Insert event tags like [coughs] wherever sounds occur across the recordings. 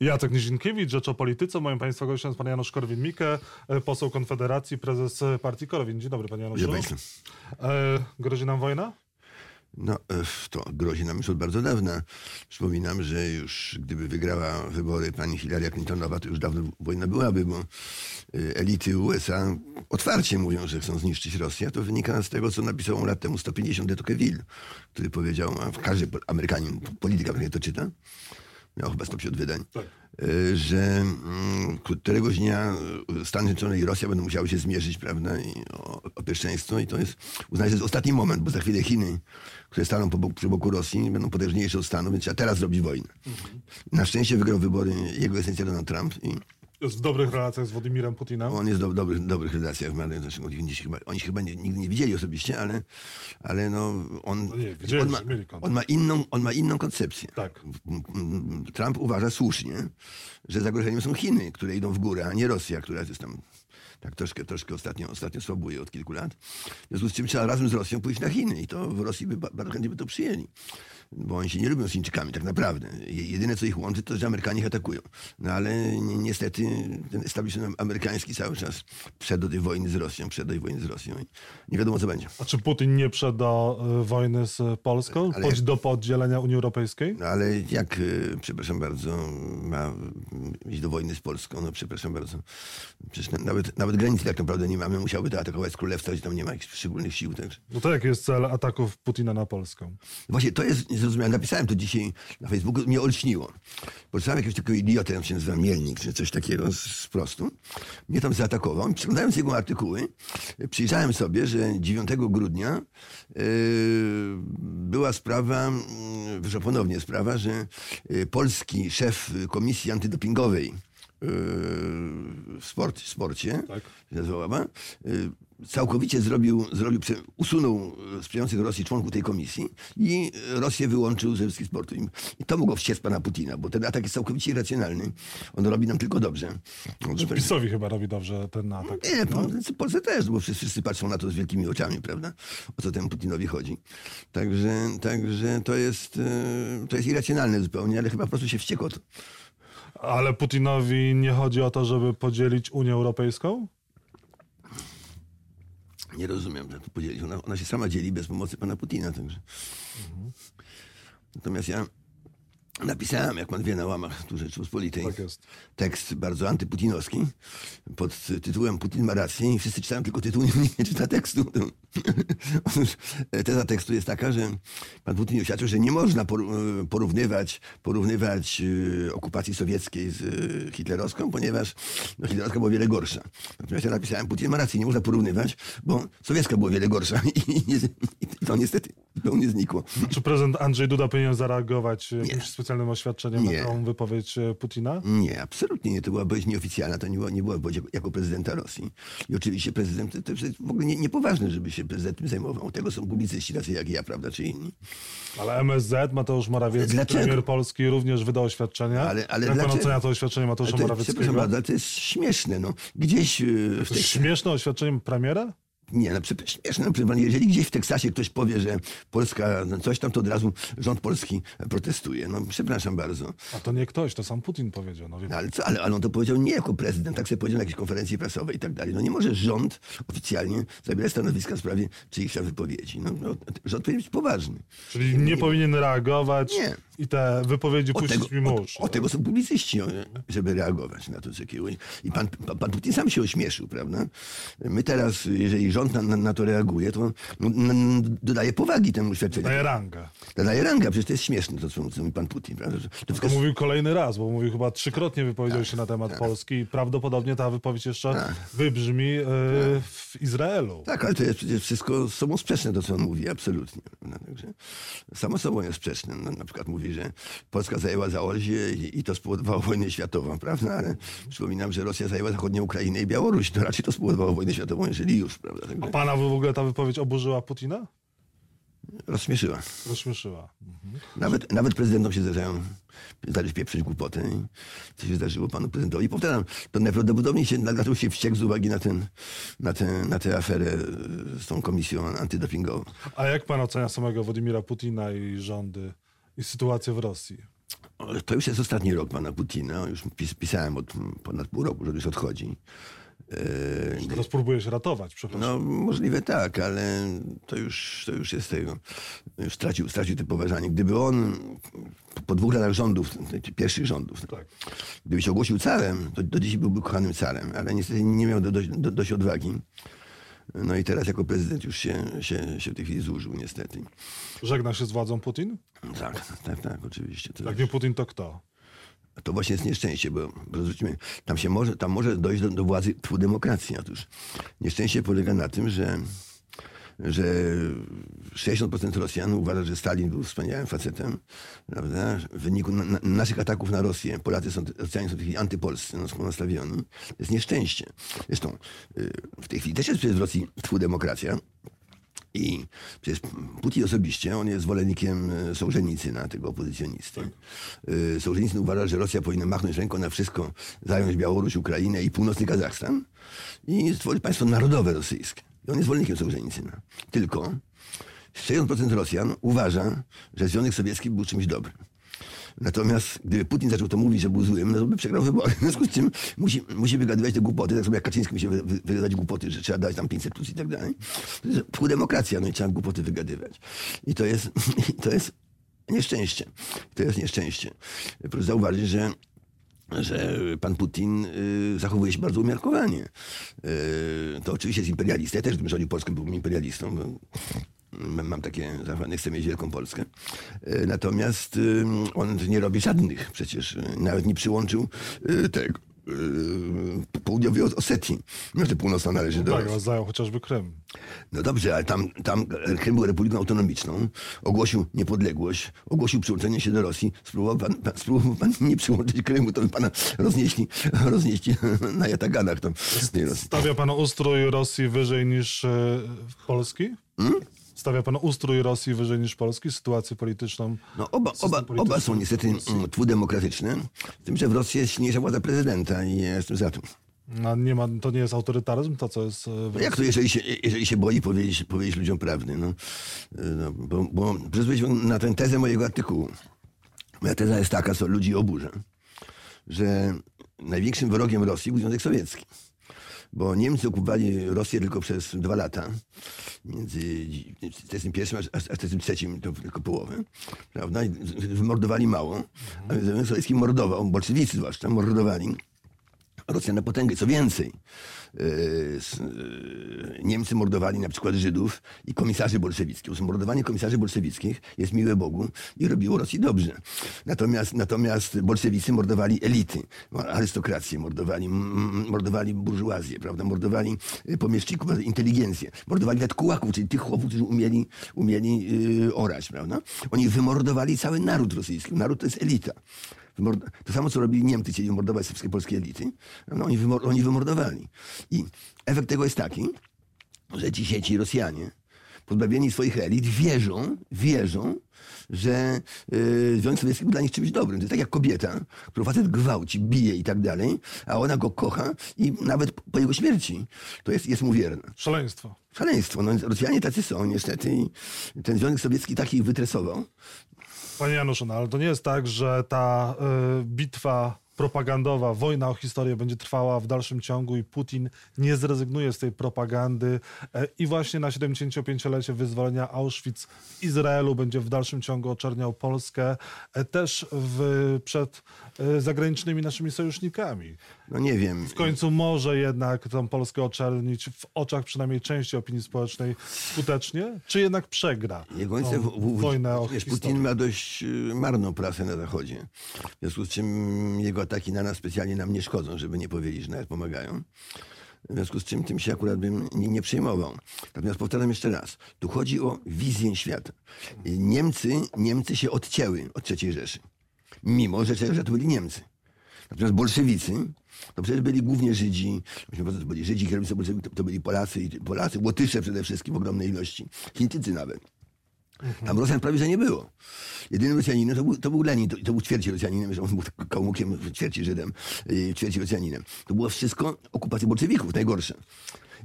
Jacek Nizinkiewicz, Rzecz o Polityce. Moim Państwa gościem jest pan Janusz Korwin-Mikke, e, poseł Konfederacji, prezes partii Korwin. Dzień dobry, panie Januszu. E, grozi nam wojna? No, e, to grozi nam już od bardzo dawna. Przypominam, że już gdyby wygrała wybory pani Hillary Clintonowa, to już dawno wojna byłaby, bo e, elity USA otwarcie mówią, że chcą zniszczyć Rosję. To wynika z tego, co napisał lat temu 150 de Tocqueville, który powiedział, a każdy Amerykanin, polityka pewnie to czyta, miał chyba 150 wydań, Tak. e, że mm, któregoś dnia e, Stany Zjednoczone i Rosja będą musiały się zmierzyć, prawda, i o, o pierwszeństwo i to jest, uznaję, że jest ostatni moment, bo za chwilę Chiny, które staną po przy boku Rosji, będą potężniejsze od Stanów, więc trzeba teraz zrobić wojnę. Na szczęście wygrał wybory jego esencja Donald Trump i Jest w dobrych relacjach z Władimirem Putinem. on jest w do, dobrych, dobrych relacjach zresztą oni się chyba, oni się chyba nigdy nie widzieli osobiście, ale, ale no, on, No nie, widzieli, on, ma, on, ma inną, on ma inną koncepcję. Tak. Trump uważa słusznie, że zagrożeniem są Chiny, które idą w górę, a nie Rosja, która jest tam tak troszkę, troszkę ostatnio, ostatnio słabuje od kilku lat. W związku z czym trzeba razem z Rosją pójść na Chiny i to w Rosji by ba- bardzo chętnie by to przyjęli. Bo oni się nie lubią z Chińczykami tak naprawdę. Je- Jedyne co ich łączy to, że Amerykanie ich atakują. No ale ni- niestety ten establishment amerykański cały czas przed do tej wojny z Rosją, przed do tej wojny z Rosją i nie wiadomo co będzie. A czy Putin nie przed do e, wojny z Polską? Ale- do podzielenia Unii Europejskiej? No ale jak, y, przepraszam bardzo, ma iść do wojny z Polską? No przepraszam bardzo. Przecież na- nawet, nawet granicy tak naprawdę nie mamy. Musiałby to atakować z królestwa, gdzie tam nie ma jakichś szczególnych sił. Także. No to jaki jest cel ataków Putina na Polskę? Właśnie to jest niezrozumiałe. Napisałem to dzisiaj na Facebooku, mnie olśniło. Poczytałem jakiegoś takiego idiotę, on się nazywa Mielnik, czy coś takiego z, z prostu. Mnie tam zaatakował. I Przeglądając jego artykuły, y, przyjrzałem sobie, że 9 grudnia yy, była sprawa, yy, wyszła ponownie sprawa, że yy, polski szef komisji antydopingowej w sport, sporcie, Tak. nazywała, y, całkowicie zrobił, zrobił usunął y, sprzyjających Rosji członków tej komisji i y, Rosję wyłączył ze wszystkich sportów. I- to mogło wściec pana Putina, bo ten atak jest całkowicie irracjonalny. On robi nam tylko dobrze. No, że- PiSowi chyba robi dobrze ten atak. nie, w Polsce też, bo wszyscy, wszyscy patrzą na to z wielkimi oczami, prawda? O co temu Putinowi chodzi. Także, także to, jest, y, to jest irracjonalne zupełnie, ale chyba po prostu się wściekł o to. Ale Putinowi nie chodzi o to, żeby podzielić Unię Europejską? Nie rozumiem, że to podzielić. Ona, ona się sama dzieli bez pomocy pana Putina. Także. Natomiast ja napisałem, jak pan wie, na łamach tu Rzeczypospolitej, Tak jest. tekst bardzo antyputinowski pod tytułem Putin ma rację i wszyscy czytają tylko tytuł, [laughs] nikt nie czyta tekstu. Otóż [laughs] e, teza tekstu jest taka, że pan Putin oświadczył, że nie można poru- porównywać, porównywać e, okupacji sowieckiej z e, hitlerowską, ponieważ no, hitlerowska była wiele gorsza. Natomiast ja napisałem, Putin ma rację, nie można porównywać, bo sowiecka była wiele gorsza [laughs] i, nie, i to niestety zupełnie znikło. Czy prezydent Andrzej Duda powinien zareagować jakimś specjalnym oświadczeniem Nie. na tą wypowiedź e, Putina? Nie, absolutnie nie. To była wypowiedź nieoficjalna, to nie była, nie była wypowiedź jako, prezydenta Rosji. I oczywiście prezydent, to, to jest w ogóle nie, niepoważne, żeby się prezydent tym zajmował. Tego są publicyści tacy jak ja, prawda, czy inni. Ale MSZ, Mateusz Morawiecki, Dlaczego? premier Polski również wydał oświadczenie. Ale- ale Jak pan dlaczego? ocenia to oświadczenie Mateusza Ale to, Morawieckiego? przepraszam bardzo, ale to jest śmieszne. No. Gdzieś yy, w tej... śmieszne oświadczenie premiera? Nie, no przepraszam, śmieszne. No, jeżeli gdzieś w Teksasie ktoś powie, że Polska no, coś tam, to od razu rząd polski protestuje. No przepraszam bardzo. A to nie ktoś, to sam Putin powiedział. No, No, ale, co, ale, ale on to powiedział nie jako prezydent, tak sobie powiedział na jakiejś konferencji prasowej i tak dalej. No nie może rząd oficjalnie zabierać stanowiska w sprawie czyichś tam wypowiedzi. No, no, rząd powinien być poważny. Czyli nie, powinien reagować Nie. i te wypowiedzi Od puścić tego, mimo uszu. od tego są publicyści, o, żeby reagować na to, co kiełuje. I pan, pan, pan Putin sam się ośmieszył, prawda? My teraz, jeżeli rząd na, na, na to reaguje, to no, dodaje powagi temu oświadczeniu. Daje rangę. Dodaje ranga, przecież to jest śmieszne, to co co mówi pan Putin, prawda? To To wszystko, mówił kolejny raz, bo mówił chyba trzykrotnie wypowiedział się na temat Polski i prawdopodobnie ta wypowiedź jeszcze wybrzmi e, w Izraelu. tak, ale to jest przecież wszystko z sobą sprzeczne, to co on mówi, absolutnie. Prawda? Także samo sobą jest sprzeczne. No, na przykład mówi, że Polska zajęła Zaolzie i, i to spowodowało wojnę światową, prawda? Ale przypominam, że Rosja zajęła zachodnią Ukrainę i Białoruś. To raczej to spowodowało wojnę światową, jeżeli już, prawda? A Także pana w ogóle ta wypowiedź oburzyła Putina? rozśmieszyła. Rozśmieszyła. Nawet, nawet prezydentom się zdarzają zdać pieprzyć głupoty. Co się zdarzyło panu prezydentowi. Powtarzam, to najprawdopodobniej się, dlatego się wściekł z uwagi na, ten, na, tę, na tę aferę z tą komisją antydopingową. A jak pan ocenia samego Władimira Putina i rządy i sytuację w Rosji? to już jest ostatni rok pana Putina. Już pis, pisałem od ponad pół roku, że już odchodzi. E, Teraz próbuje się ratować, przepraszam. No możliwe tak, ale to już, to już jest tego. Już stracił, stracił to poważanie. Gdyby on po dwóch latach rządów, pierwszych rządów, tak. gdyby się ogłosił carem, to do dziś byłby kochanym carem, ale niestety nie miał do, do, dość odwagi. No i teraz jako prezydent już się, się, się w tej chwili zużył, niestety. Żegna się z władzą Putin? Tak, tak, tak, oczywiście. Jak nie Putin, to kto? To właśnie jest nieszczęście, bo tam, się może, tam może dojść do, do władzy demokracji. Otóż nieszczęście polega na tym, że że 60% Rosjan uważa, że Stalin był wspaniałym facetem. Prawda? W wyniku na, na, naszych ataków na Rosję Polacy są, Rosjanie są chwili antypolscy, no, nastawioni. To jest nieszczęście. Zresztą y, w tej chwili też jest w Rosji demokracja. I przecież Putin osobiście, on jest zwolennikiem e, Sołżenicyna, tego opozycjonisty. E, Sołżenicyn uważa, że Rosja powinna machnąć ręką na wszystko, zająć Białoruś, Ukrainę i północny Kazachstan i stworzyć państwo narodowe rosyjskie. I on jest zwolennikiem Sołżenicyna. Tylko 60% Rosjan uważa, że Związek Sowiecki był czymś dobrym. Natomiast gdyby Putin zaczął to mówić, że był złym, no to by przegrał wybory. W związku z czym musi, musi wygadywać te głupoty, tak samo jak Kaczyński musi wygadywać głupoty, że trzeba dać tam 500 plus i tak dalej. To jest demokracja, no i trzeba głupoty wygadywać. I to jest, [laughs] to jest nieszczęście. To jest nieszczęście. Proszę zauważyć, że że pan Putin y, zachowuje się bardzo umiarkowanie. Y, to oczywiście jest imperialista. Ja też, gdybym rządził Polską, byłbym imperialistą. Mam takie zachowanie, chcę mieć wielką Polskę. E, natomiast on nie robi żadnych przecież. Y, nawet nie przyłączył y, tego południowej Osetii. Nie, że północna należy do... Tak, zajął chociażby Krym. No dobrze, ale tam, tam Krym był republiką autonomiczną, ogłosił niepodległość, ogłosił przyłączenie się do Rosji. Spróbował pan, pan, spróbował pan nie przyłączyć Krymu, to by pana roznieśli, roznieśli na jataganach. Tam, Stawia pan ustrój Rosji wyżej niż e, Polski? Hmm? Stawia pan ustrój Rosji wyżej niż Polski, sytuację polityczną? No oba, oba, oba są niestety dwudemokratyczne, z tym, że w Rosji jest silniejsza władza prezydenta i ja jestem za tym. A nie ma, to nie jest autorytaryzm, to co jest... No jak to, jeżeli się, jeżeli się boi powiedzieć, powiedzieć ludziom prawdy? No, no, bo, bo na tę tezę mojego artykułu. Moja teza jest taka, co ludzi oburza, że największym wrogiem Rosji był Związek Sowiecki bo Niemcy okupowali Rosję tylko przez dwa lata. Między 1941 a 1943 to tylko połowę. Prawda? I wymordowali mało. A Związek Sowiecki mordował, bolszewicy zwłaszcza, mordowali Rosja na potęgę. Co więcej, e, e, Niemcy mordowali na przykład Żydów i komisarzy bolszewickich. Mordowanie komisarzy bolszewickich jest miłe Bogu i robiło Rosji dobrze. Natomiast, natomiast bolszewicy mordowali elity, arystokrację, mordowali, mordowali burżuazję, prawda? mordowali e, pomieszczników, inteligencję, mordowali nawet kułaków, czyli tych chłopów, którzy umieli, umieli orać. Prawda? Oni wymordowali cały naród rosyjski. Naród to jest elita. To samo, co robili Niemcy, chcieli mordować wszystkie polskie elity. No, oni, wymor oni wymordowali. I efekt tego jest taki, że ci ci Rosjanie, pozbawieni swoich elit, wierzą, wierzą, że yy, Związek Sowiecki był dla nich czymś dobrym. To jest tak jak kobieta, którą facet gwałci, bije i tak dalej, a ona go kocha i nawet po jego śmierci to jest, jest mu wierna. Szaleństwo. Szaleństwo. No, Rosjanie tacy są niestety i ten Związek Sowiecki takich wytresował. Panie Januszu, no, ale to nie jest tak, że ta y, bitwa propagandowa, wojna o historię będzie trwała w dalszym ciągu i Putin nie zrezygnuje z tej propagandy e, i właśnie na 75-lecie wyzwolenia Auschwitz w Izraelu będzie w dalszym ciągu oczerniał Polskę e, też w, przed e, zagranicznymi naszymi sojusznikami. No nie wiem. W końcu może jednak tą Polskę oczernić w oczach przynajmniej części opinii społecznej skutecznie, czy jednak przegra Jego w, w, wojnę o wiesz, Putin ma dość marną prasę na Zachodzie. W związku z czym jego ataki na nas specjalnie nam nie szkodzą, żeby nie powiedzieć, że nawet pomagają. W związku z czym tym się akurat bym nie, nie przejmował. Natomiast powtarzam jeszcze raz, tu chodzi o wizję świata. Niemcy, Niemcy się odcięły od III Rzeszy. Mimo, że, że to byli Niemcy. Natomiast bolszewicy to przecież byli głównie Żydzi, to byli Żydzi, kierownicy to, to byli Polacy, Polacy, Łotysze przede wszystkim w ogromnej ilości, Chińczycy nawet. Tam Rosjan prawie że nie było. Jedynym Rosjaninem to był, to był Lenin, to, to był ćwierci Rosjaninem, że on był kałmukiem, ćwierci Żydem, ćwierci Rosjaninem. To było wszystko okupacja bolszewików, najgorsze.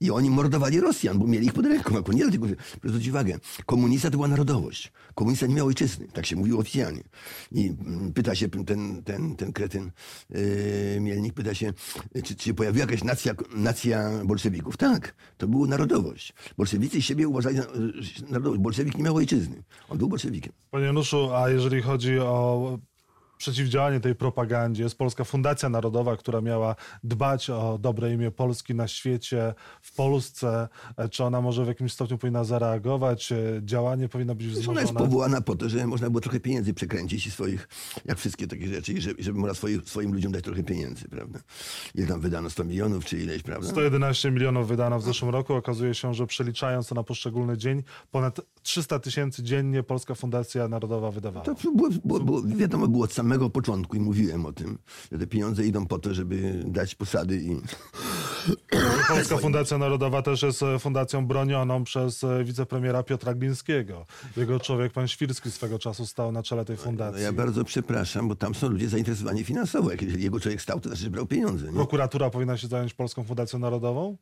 I oni mordowali Rosjan, bo mieli ich pod ręką. Akurat nie dlatego, że, zwróćcie uwagę, komunista to była narodowość. Komunista nie miał ojczyzny, tak się mówiło oficjalnie. I mm, pyta się ten, ten, ten kretyn yy, Mielnik, pyta się, czy, czy się pojawiła jakaś nacja, nacja bolszewików. Tak, to była narodowość. Bolszewicy siebie uważali za za narodowość. Bolszewik nie miał ojczyzny. On był bolszewikiem. Panie Januszu, a jeżeli chodzi o przeciwdziałanie tej propagandzie, jest Polska Fundacja Narodowa, która miała dbać o dobre imię Polski na świecie, w Polsce. Czy ona może w jakimś stopniu powinna zareagować? Działanie powinno być Zresztą ona jest wzmożone? powołana po to, że można było trochę pieniędzy przekręcić i swoich, jak wszystkie takie rzeczy, i żeby, żeby można swoim, swoim ludziom dać trochę pieniędzy, prawda? Ile tam wydano, 100 milionów czy ileś, prawda? 111 milionów wydano w zeszłym roku. Okazuje się, że przeliczając to na poszczególny dzień, ponad 300 tysięcy dziennie Polska Fundacja Narodowa wydawała. To było, było, było, wiadomo było od samego początku i mówiłem o tym, że te pieniądze idą po to, żeby dać posady i Polska Fundacja Narodowa też jest e, fundacją bronioną przez e, wicepremiera Piotra Glińskiego. Jego człowiek, pan Świrski, swego czasu stał na czele tej no fundacji. ja bardzo przepraszam, bo tam są ludzie zainteresowani finansowo. Jak jeżeli jego człowiek stał, to znaczy, że brał pieniądze. Nie? Prokuratura powinna się zająć Polską Fundacją Narodową?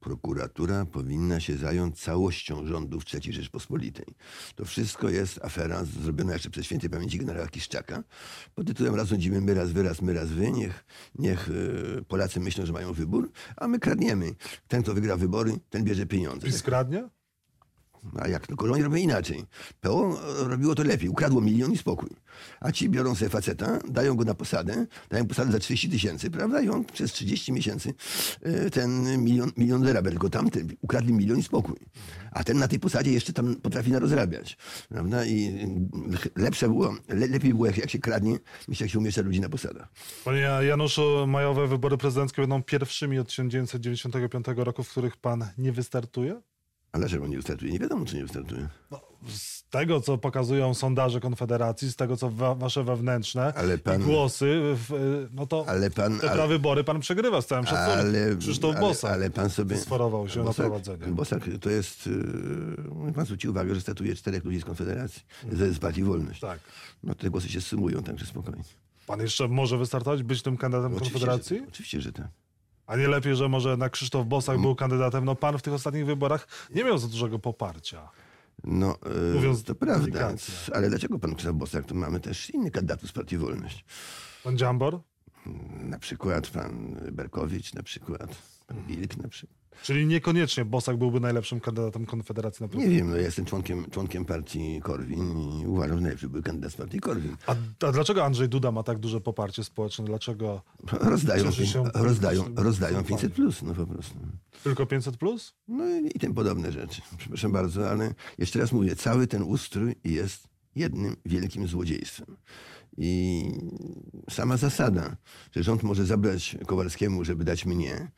Prokuratura powinna się zająć całością rządów III Rzeczpospolitej. To wszystko jest afera zrobiona jeszcze przez świętej pamięci generała Kiszczaka pod tytułem raz rządzimy my, raz wy, raz my, raz wy. Niech, niech e, Polacy myślą, że mają wybór, a my kradniemy. Ten, kto wygra wybory, ten bierze pieniądze. PiS kradnie? A jak? No kolonie robią inaczej. PO robiło to lepiej. Ukradło milion i spokój. A ci biorą sobie faceta, dają go na posadę, dają posadę za 30 tysięcy, prawda? I on przez 30 miesięcy e, ten milion, milion zarabia. Tylko tamten ukradli milion i spokój. A ten na tej posadzie jeszcze tam potrafi narozrabiać. Prawda? I e, lepsze było, le, lepiej było jak, jak się kradnie, niż jak się umieszcza ludzi na posadach. Panie Januszu, majowe wybory prezydenckie będą pierwszymi od 1995 roku, w których pan nie wystartuje? A dlaczego nie wystartuje? Nie wiadomo, czy nie wystartuje. No, z tego, co pokazują sondaże Konfederacji, z tego, co wa wasze wewnętrzne pan- głosy, w, no to Ale pan... te ale- prawybory pan przegrywa z całym szacunkiem. Ale, Krzysztof ale, Bosak ale pan sobie. sforował się na Bosak, prowadzenie. Bosak to jest. Yy, pan zwrócił uwagę, że statuje czterech ludzi z Konfederacji, Partii Wolność. Tak. No te głosy się sumują, także spokojnie. Pan jeszcze może wystartować, być tym kandydatem Oczywiście, Konfederacji? Że, tak. oczywiście, że tak. A nie lepiej, że może jednak Krzysztof. Bosak był kandydatem? No pan w tych ostatnich wyborach nie miał za dużego poparcia. No, yy, Mówiąc to prawda. Ale dlaczego pan Krzysztof Bosak? To mamy też innych kandydatów z Partii Wolność. Pan Dziambor? Na przykład pan Berkowicz, na przykład pan Wilk, na przykład. Czyli niekoniecznie Bosak byłby najlepszym kandydatem Konfederacji na Nie prezydenta. wiem, no ja jestem członkiem, członkiem partii Korwin i uważam, że najlepszy był kandydat z partii Korwin. A, a dlaczego Andrzej Duda ma tak duże poparcie społeczne? Dlaczego Rozdają, się rozdają, rozdają zaufaniem. 500 plus, no po prostu. tylko 500 plus? No i, i tym podobne rzeczy. Przepraszam bardzo, ale jeszcze raz mówię, cały ten ustrój jest jednym wielkim złodziejstwem. I sama zasada, że rząd może zabrać Kowalskiemu, żeby dać mnie,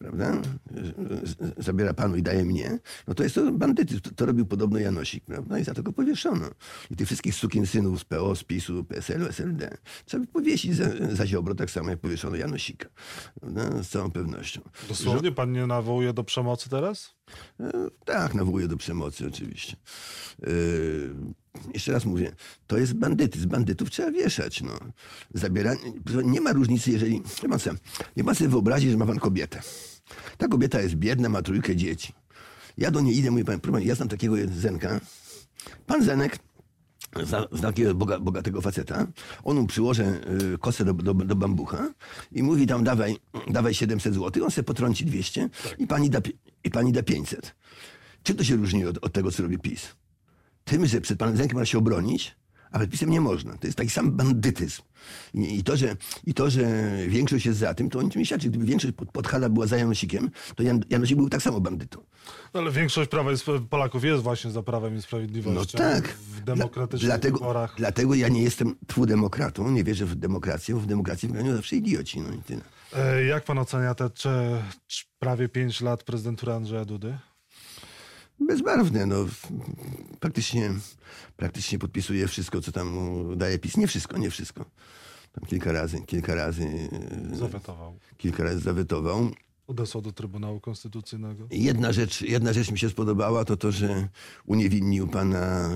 prawda? Zabiera panu i daje mnie, no to jest to bandytyzm. To, to robił podobno Janosik, prawda? I za to go powieszono. I tych wszystkich synów z PO, z PiSu, PSL-u, SLD trzeba by powiesić za, za Ziobro, tak samo jak powieszono Janosika. Prawda? Z całą pewnością. Dosłownie pan nie nawołuje do przemocy teraz? E, Tak, nawołuje do przemocy oczywiście. E, jeszcze raz mówię, to jest bandytyzm. Bandytów trzeba wieszać. No. Zabieranie, nie ma różnicy, jeżeli... Nie ma, sobie, nie ma sobie wyobrazić, że ma pan kobietę. Ta kobieta jest biedna, ma trójkę dzieci. Ja do niej idę, mówię, pan, pana, ja znam takiego Zenka. Pan Zenek zna, zna takiego boga, bogatego faceta. On mu przyłoży y, kosę do, do, do bambucha i mówi tam dawaj, dawaj 700 zł, on sobie potrąci 200 i, pani da, i pani da 500. Czym to się różni od, od tego, co robi PiS? Tym, że przed panem Zenkiem można się obronić, a przed PiSem nie można. To jest taki sam bandytyzm. I, i, to, że, I to, że większość jest za tym, to o niczym nie świadczy. Gdyby większość pod, Podhala była za Janosikiem, to Jan, Janosik był tak samo bandytą. No, Ale większość Prawa Spra- Polaków jest właśnie za Prawem i Sprawiedliwością. No tak. W demokratycznych Dla, dlatego, wyborach. dlatego ja nie jestem twudemokratą, nie wierzę w demokrację, bo w demokracji wygrają zawsze idioci. No i tyle. E, Jak pan ocenia te cze- cz- prawie 5 lat prezydentury Andrzeja Dudy? Bezbarwne, no. Praktycznie, praktycznie podpisuje wszystko, co tam mu daje PiS. Nie wszystko, nie wszystko. Tam kilka razy, kilka razy, e, Zawetował. kilka razy zawetował. Odesłał do Trybunału Konstytucyjnego. Jedna rzecz, jedna rzecz mi się spodobała, to to, że uniewinnił pana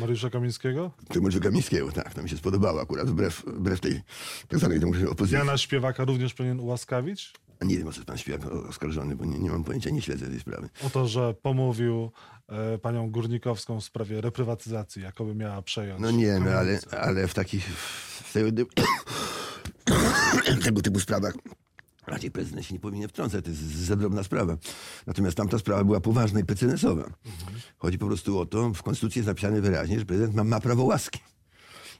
Mariusza Kamińskiego? Tymoczy Kamińskiego. Tak, to mi się spodobało akurat, wbrew, wbrew tej tak zwanej opozycji. Jana Śpiewaka również powinien ułaskawić? Nie wiem, o co pan Śpiewak oskarżony, bo nie, nie mam pojęcia, nie śledzę tej sprawy. O to, że pomówił e, panią Górnikowską w sprawie reprywatyzacji, jakoby miała przejąć. No nie, no ale, ale w takich w tego, [coughs] tego typu sprawach raczej prezydent się nie powinien wtrącać, to jest za drobna sprawa. Natomiast tamta sprawa była poważna i precedensowa. Chodzi po prostu o to, w Konstytucji jest napisane wyraźnie, że prezydent ma, ma prawo łaski.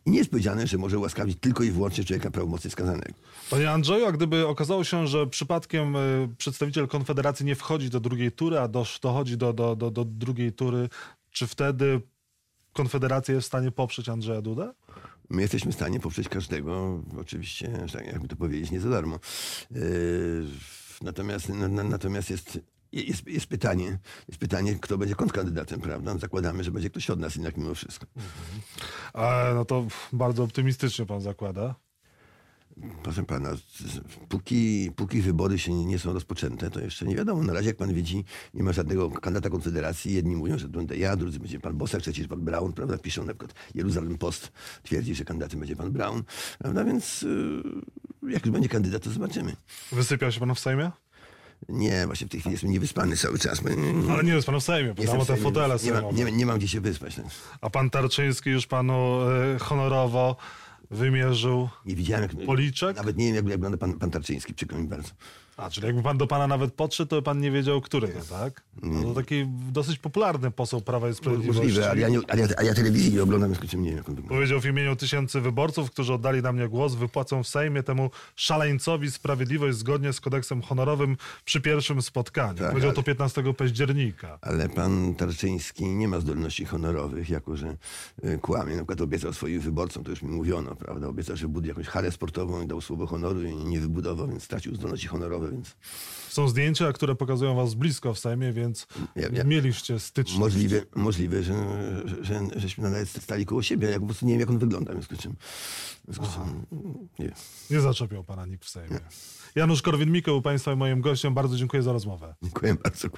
I nie jest powiedziane, że może łaskawić tylko i wyłącznie człowieka prawomocnie skazanego. Panie Andrzeju, a gdyby okazało się, że przypadkiem y, przedstawiciel Konfederacji nie wchodzi do drugiej tury, a dochodzi do, do, do, do drugiej tury, czy wtedy Konfederacja jest w stanie poprzeć Andrzeja Dudę? My jesteśmy w stanie poprzeć każdego, oczywiście, tak jakby to powiedzieć, nie za darmo. Yy, natomiast, na, na, natomiast jest, jest, jest pytanie, jest pytanie, kto będzie kontrkandydatem, prawda? Zakładamy, że będzie ktoś od nas jednak mimo wszystko. E, no to bardzo optymistycznie pan zakłada. Proszę pana, póki, póki wybory się nie, nie są rozpoczęte, to jeszcze nie wiadomo. Na razie, jak pan widzi, nie ma żadnego kandydata Konfederacji. Jedni mówią, że to będę ja, drudzy będzie pan Bosak, trzeci, pan Brown, prawda? Piszą na przykład Jeruzalem Post twierdzi, że kandydatem będzie pan Brown, prawda? Więc yy, jak już będzie kandydat, to zobaczymy. Wysypiał się pan w Sejmie? Nie, właśnie w tej chwili jestem niewyspany cały czas. Ale nie jest pan w Sejmie, bo tam te fotele nie, sejmowe. nie, nie mam gdzie się wyspać. tak. A pan Tarczyński już panu e, honorowo wymierzył Nie widziałem, jak, policzek? nawet nie wiem, jak wygląda pan, pan Tarczyński, przykro mi bardzo. A, czyli jakby pan do pana nawet podszedł, to pan nie wiedział, który to, tak? No to taki dosyć popularny poseł Prawa i Sprawiedliwości. Możliwe, ale ja, nie, ale, ja, ale ja telewizji nie oglądam, w skrócie nie wiem, jak on wygląda. Powiedział w imieniu tysięcy wyborców, którzy oddali na mnie głos, wypłacą w Sejmie temu szaleńcowi sprawiedliwość zgodnie z kodeksem honorowym przy pierwszym spotkaniu. Tak, Powiedział ale- to 15 października. Ale pan Tarczyński nie ma zdolności honorowych, jako że y, kłamie. Na przykład obiecał swoim wyborcom, to już mi mówiono, prawda? Obiecał, że buduje jakąś halę sportową i dał słowo honoru i nie wybudował, więc stracił zdolności honorowe, więc Są zdjęcia, które pokazują was blisko w Sejmie, więc Ja- ja- mieliście styczność. możliwe, możliwe że, że, że, żeśmy nawet stali koło siebie. Ja po prostu nie wiem, jak on wygląda, w związku z czym, w związku z czym nie. Nie zaczepiał pana nikt w Sejmie. Janusz Korwin-Mikke był państwa i moim gościem. Bardzo dziękuję za rozmowę. Dziękuję bardzo.